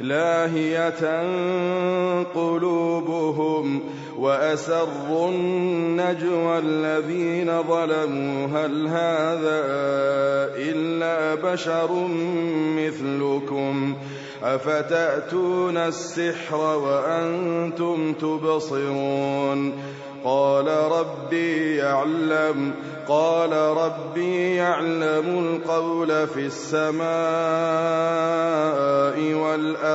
لاهية قلوبهم وأسروا النجوى الذين ظلموا. هل هذا إلا بشر مثلكم؟ أفتأتون السحر وأنتم تبصرون؟ قال ربي يعلم قال ربي يعلم القول في السماء.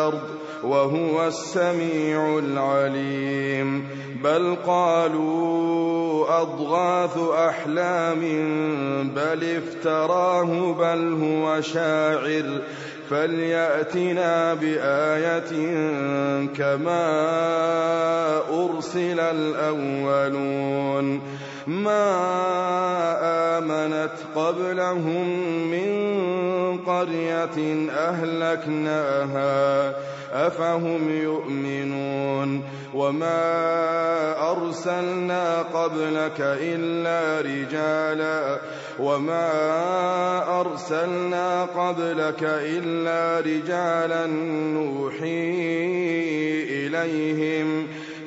والأرض وهو السميع العليم. بل قالوا أضغاث أحلام بل افتراه بل هو شاعر. فليأتنا بآية كما أرسل الأولون. ما آمنت قبلهم من قرية أهلكناها أفهم يؤمنون؟ وما أرسلنا قبلك إلا رجالا وما أرسلنا قبلك إلا رجالا نوحي إليهم.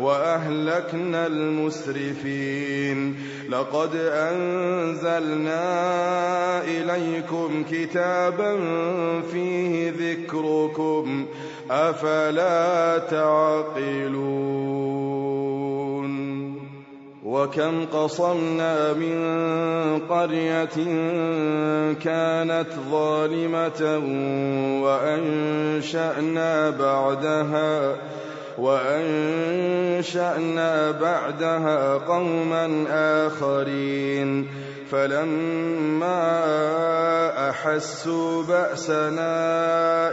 وأهلكنا المسرفين. لقد أنزلنا إليكم كتابا فيه ذكركم. أفلا تعقلون؟ وكم قصمنا من قرية كانت ظالمة وأنشأنا بعدها وأنشأنا بعدها قوما آخرين. فلما أحسوا بأسنا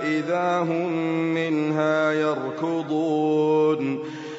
إذا هم منها يركضون.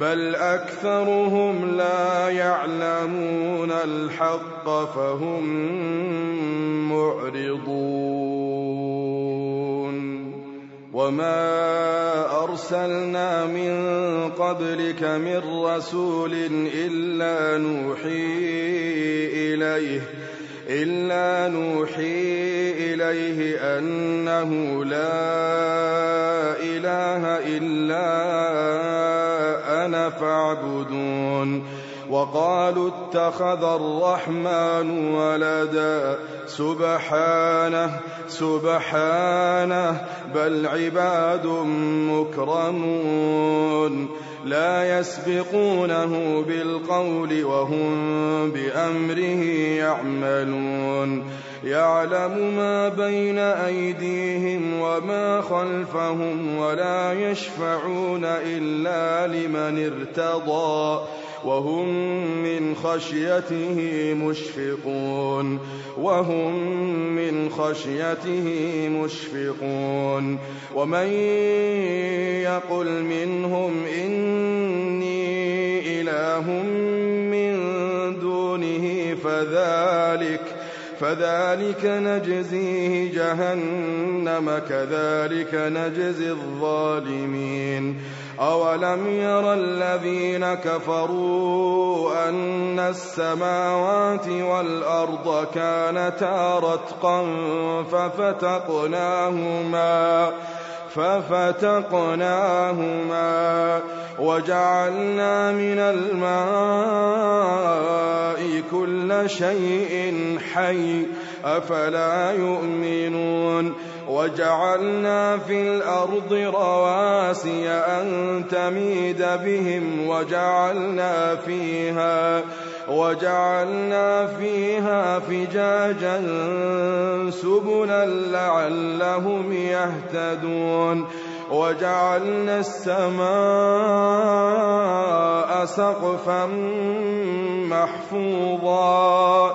بل أكثرهم لا يعلمون الحق فهم معرضون. وما أرسلنا من قبلك من رسول إلا نوحي إليه إلا نوحي إليه أنه لا إله إلا فاعبدون. وقالوا اتخذ الرحمن ولدا. سبحانه سبحانه بل عباد مكرمون. لا يسبقونه بالقول وهم بأمره يعملون. يعلم ما بين أيديهم وما خلفهم ولا يشفعون إلا لمن ارتضى وهم من خشيته مشفقون وهم من خشيته مشفقون ومن يقل منهم إني إله من دونه فذلك فذلك نجزيه جهنم كذلك نجزي الظالمين. أولم ير الذين كفروا أن السماوات والأرض كانتا رتقا ففتقناهما ففتقناهما وجعلنا من الماء كل شيء حي أفلا يؤمنون وجعلنا في الأرض رواسي أن تميد بهم وجعلنا فيها وجعلنا فيها فجاجا سبلا لعلهم يهتدون وجعلنا السماء سقفا محفوظا.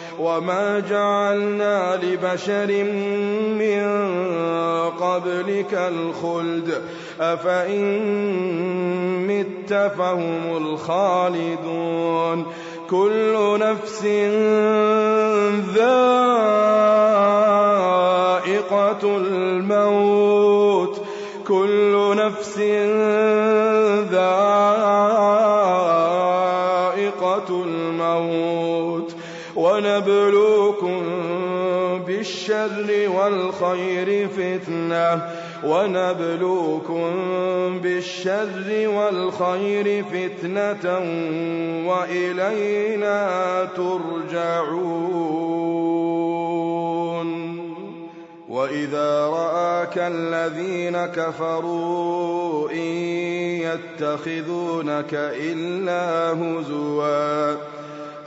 وما جعلنا لبشر من قبلك الخلد أفإن مت فهم الخالدون كل نفس ذائقة الموت كل نفس ذائقة بالشر والخير فتنة ونبلوكم بالشر والخير فتنة وإلينا ترجعون. وإذا رآك الذين كفروا إن يتخذونك إلا هزواً.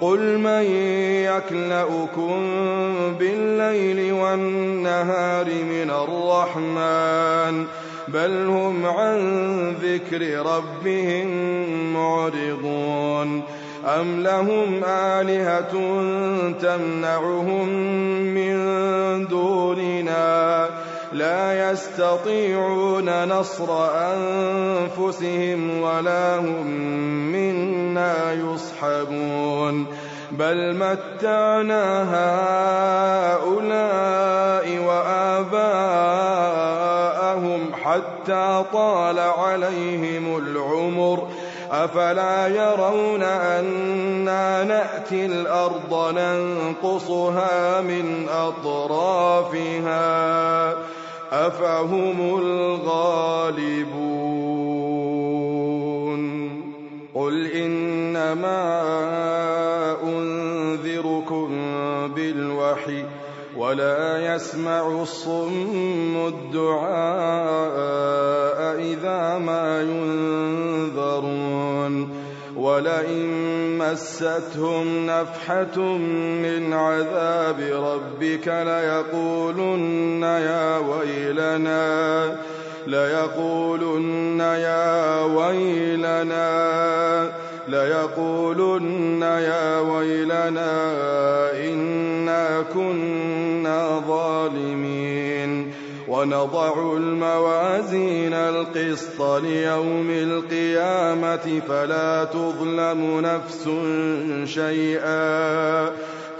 قل من يكلؤكم بالليل والنهار من الرحمن بل هم عن ذكر ربهم معرضون أم لهم آلهة تمنعهم من دوننا لا يستطيعون نصر أنفسهم ولا هم منا يصحبون. بل متعنا هؤلاء وآباءهم حتى طال عليهم العمر. أفلا يرون أنا نأتي الأرض ننقصها من أطرافها؟ أفهم الغالبون قل إنما أنذركم بالوحي ولا يسمع الصم الدعاء إذا ما ينذرون ولئن مستهم نفحة من عذاب ربك ليقولن يا ويلنا ليقولن يا ويلنا ليقولن يا ويلنا إنا كنا ظالمين. ونضع الموازين القسط ليوم القيامة فلا تظلم نفس شيئا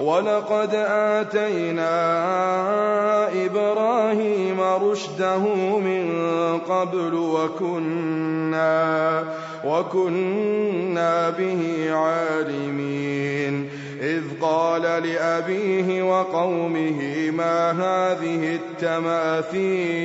ولقد آتينا إبراهيم رشده من قبل وكنا وكنا به عالمين. إذ قال لأبيه وقومه ما هذه التماثيل؟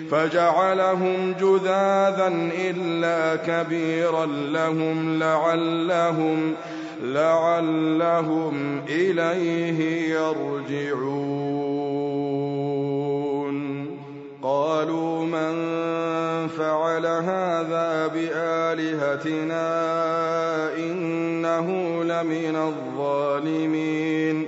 فجعلهم جذاذا إلا كبيرا لهم لعلهم لعلهم إليه يرجعون. قالوا من فعل هذا بآلهتنا إنه لمن الظالمين.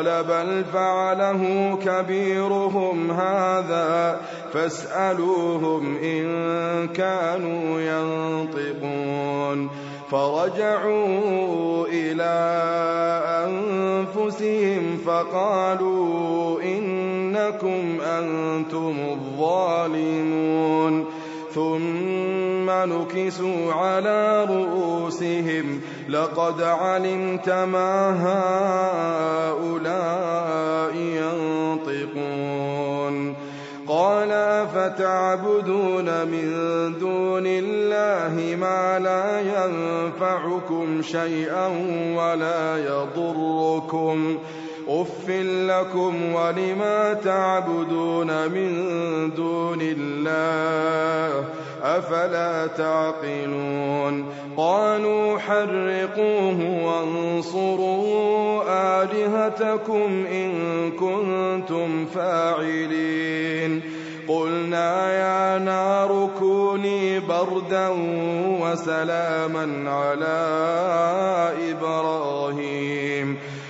قال بل فعله كبيرهم هذا فاسألوهم إن كانوا ينطقون فرجعوا إلى أنفسهم فقالوا إنكم أنتم الظالمون ثم نكسوا على رؤوسهم. لقد علمت ما هؤلاء ينطقون. قال أفتعبدون من دون الله ما لا ينفعكم شيئا ولا يضركم. أف لكم ولما تعبدون من دون الله أفلا تعقلون قالوا حرقوه وانصروا آلهتكم إن كنتم فاعلين قلنا يا نار كوني بردا وسلاما على إبراهيم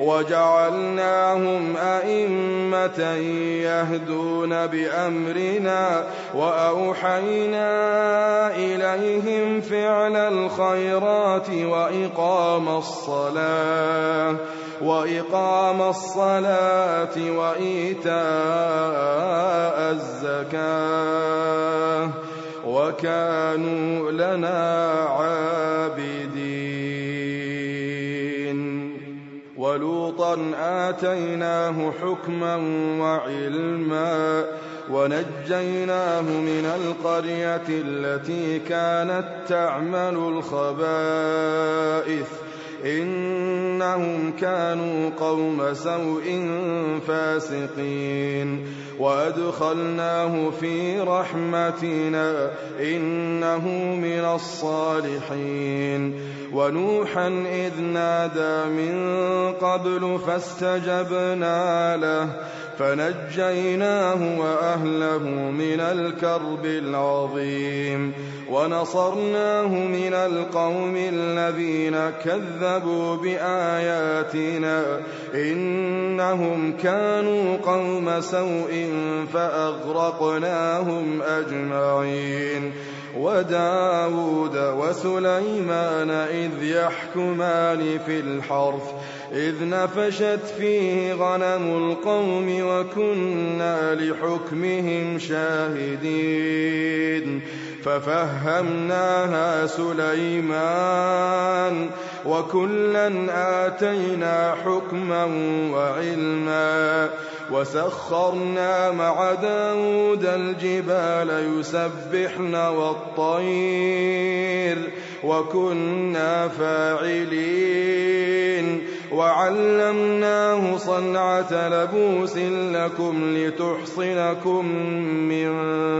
وجعلناهم أئمة يهدون بأمرنا وأوحينا إليهم فعل الخيرات وإقام الصلاة وإقام الصلاة وإيتاء الزكاة وكانوا لنا عابدين ولوطا آتيناه حكما وعلما ونجيناه من القرية التي كانت تعمل الخبائث. إنهم كانوا قوم سوء فاسقين. وأدخلناه في رحمتنا إنه من الصالحين. ونوحا إذ نادى من قبل فاستجبنا له. فنجيناه وأهله من الكرب العظيم ونصرناه من القوم الذين كذبوا بآياتنا إنهم كانوا قوم سوء فأغرقناهم أجمعين وداود وسليمان إذ يحكمان في الحرث إذ نفشت فيه غنم القوم وكنا لحكمهم شاهدين. ففهمناها سليمان وكلا آتينا حكما وعلما وسخرنا مع داود الجبال يسبحن والطير وكنا فاعلين. وعلمناه صنعة لبوس لكم لتحصنكم من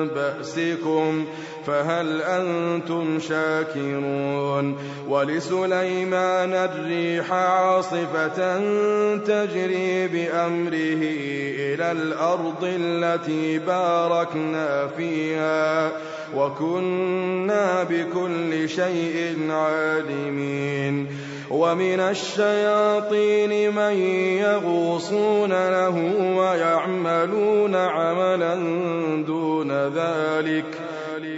بأسكم فهل أنتم شاكرون؟ ولسليمان الريح عاصفة تجري بأمره إلى الأرض التي باركنا فيها وكنا بكل شيء عالمين. ومن الشياطين من يغوصون له ويعملون عملا دون ذلك.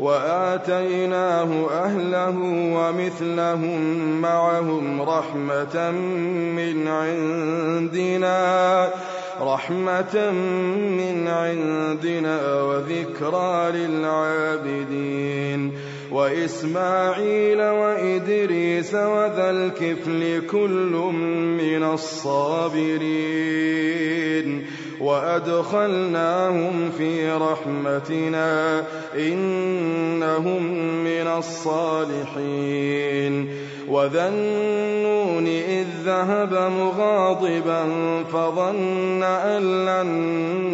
وآتيناه أهله ومثلهم معهم رحمة من عندنا رحمة من عندنا وذكرى للعابدين. وإسماعيل وإدريس وذا الكفل كل من الصابرين. وأدخلناهم في رحمتنا إنهم من الصالحين. وذا النون إذ ذهب مغاضبا فظن أن لن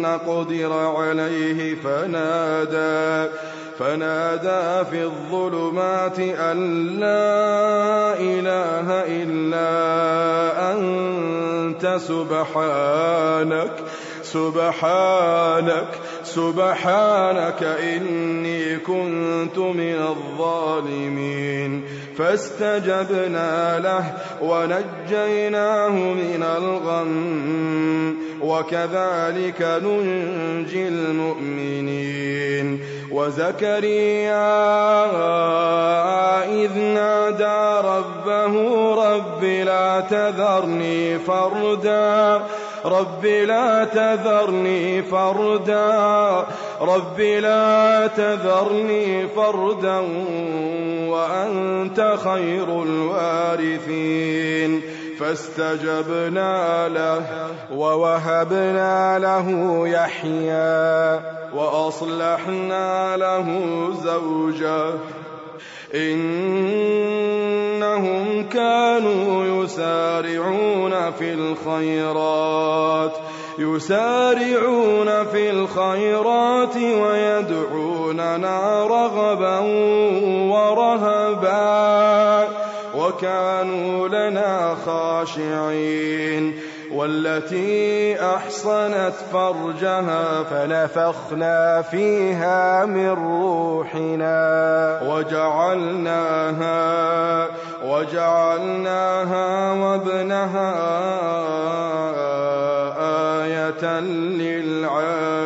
نقدر عليه فنادى فنادى في الظلمات أن لا إله إلا أنت سبحانك. سبحانك سبحانك إني كنت من الظالمين. فاستجبنا له ونجيناه من الغم وكذلك ننجي المؤمنين. وزكريا إذ نادى ربه رب لا تذرني فردا. رب لا تذرني فردا. رب لا تذرني فردا وأنت خير الوارثين. فاستجبنا له ووهبنا له يحيى وأصلحنا له زوجه. إنهم كانوا يسارعون في الخيرات يسارعون في الخيرات ويدعوننا رغبا ورهبا وكانوا لنا خاشعين. والتي أحصنت فرجها فنفخنا فيها من روحنا وجعلناها وجعلناها وابنها آية للعالمين.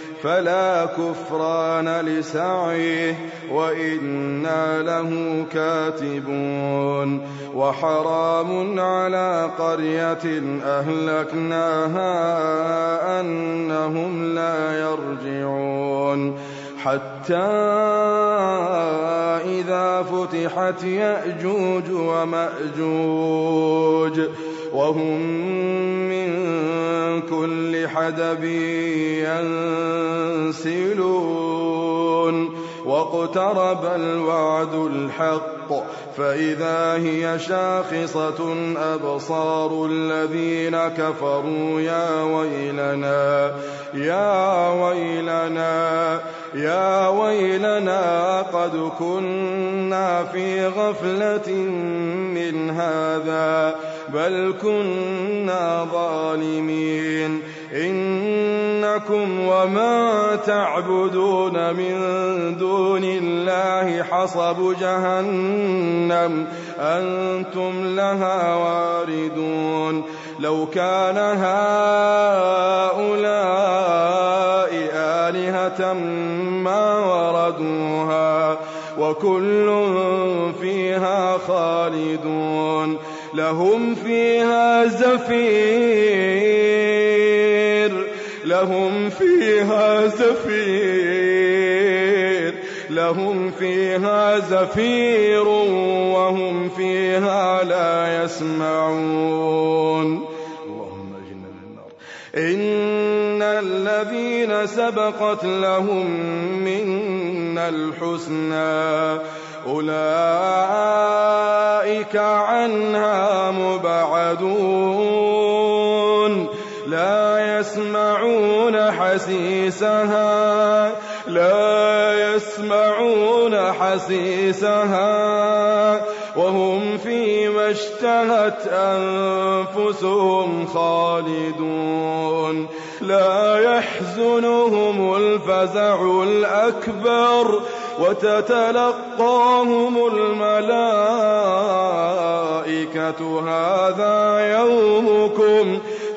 فلا كفران لسعيه وإنا له كاتبون وحرام على قرية أهلكناها أنهم لا يرجعون حتى إذا فتحت يأجوج ومأجوج وهم من كل حدب ينسلون. واقترب الوعد الحق فإذا هي شاخصة أبصار الذين كفروا يا ويلنا يا ويلنا يا ويلنا قد كنا في غفلة من هذا بل كنا ظالمين. إنكم وما تعبدون من دون الله حصب جهنم أنتم لها واردون لو كان هؤلاء آلهة ما وردوها وكل فيها خالدون لهم فيها زفير لهم فيها زفير لهم فيها زفير وهم فيها لا يسمعون. اللهم اجنا النار. إن الذين سبقت لهم منا الحسنى أولئك عنها مبعدون. يسمعون حسيسها لا يسمعون حسيسها. وهم فيما اشتهت أنفسهم خالدون. لا يحزنهم الفزع الأكبر وتتلقاهم الملائكة. هذا يومكم.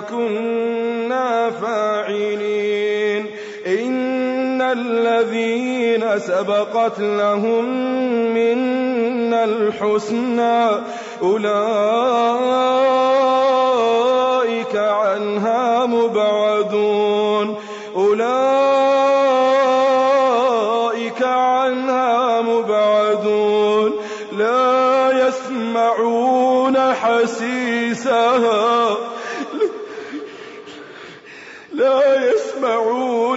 كنا فاعلين. إن الذين سبقت لهم منا الحسنى أولئك عنها مبعدون. أولئك عنها مبعدون. لا يسمعون حسيسها.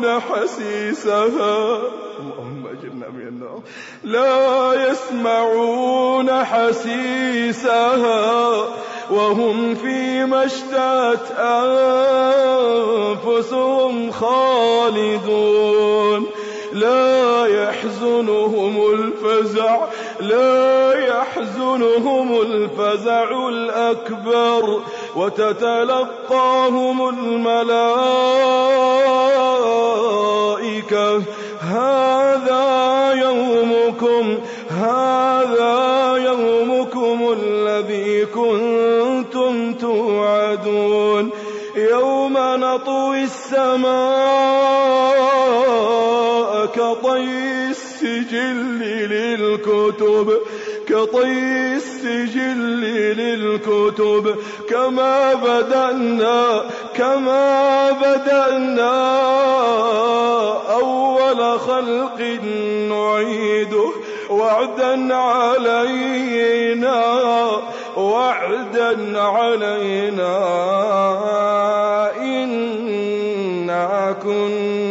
يسمعون حسيسها. اللهم اجرنا من النار. لا يسمعون حسيسها وهم فيما اشتهت أنفسهم خالدون. لا يحزنهم الفزع. لا يحزنهم الفزع الأكبر. وتتلقاهم الملائكة. هذا يومكم هذا يومكم الذي كنتم توعدون. يوم نطوي السماء كطي السجل للكتب. كطي السجل للكتب كما بدأنا كما بدأنا. أول خلق نعيده وعدا علينا وعدا علينا. إنا كنا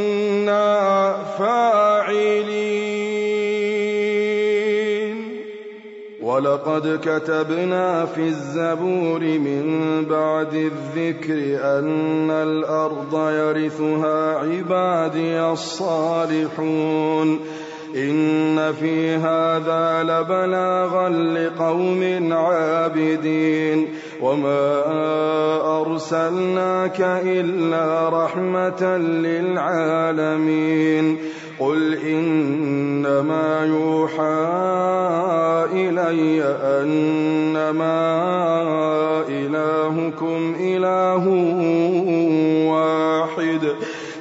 ولقد كتبنا في الزبور من بعد الذكر أن الأرض يرثها عبادي الصالحون. إن في هذا لبلاغا لقوم عابدين. وما أرسلناك إلا رحمة للعالمين. قل إنما يوحى إلي أنما إلهكم إله واحد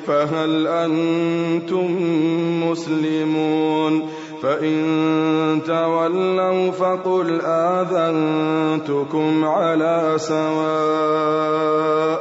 فهل أنتم مسلمون؟ فإن تولوا فقل آذنتكم على سواء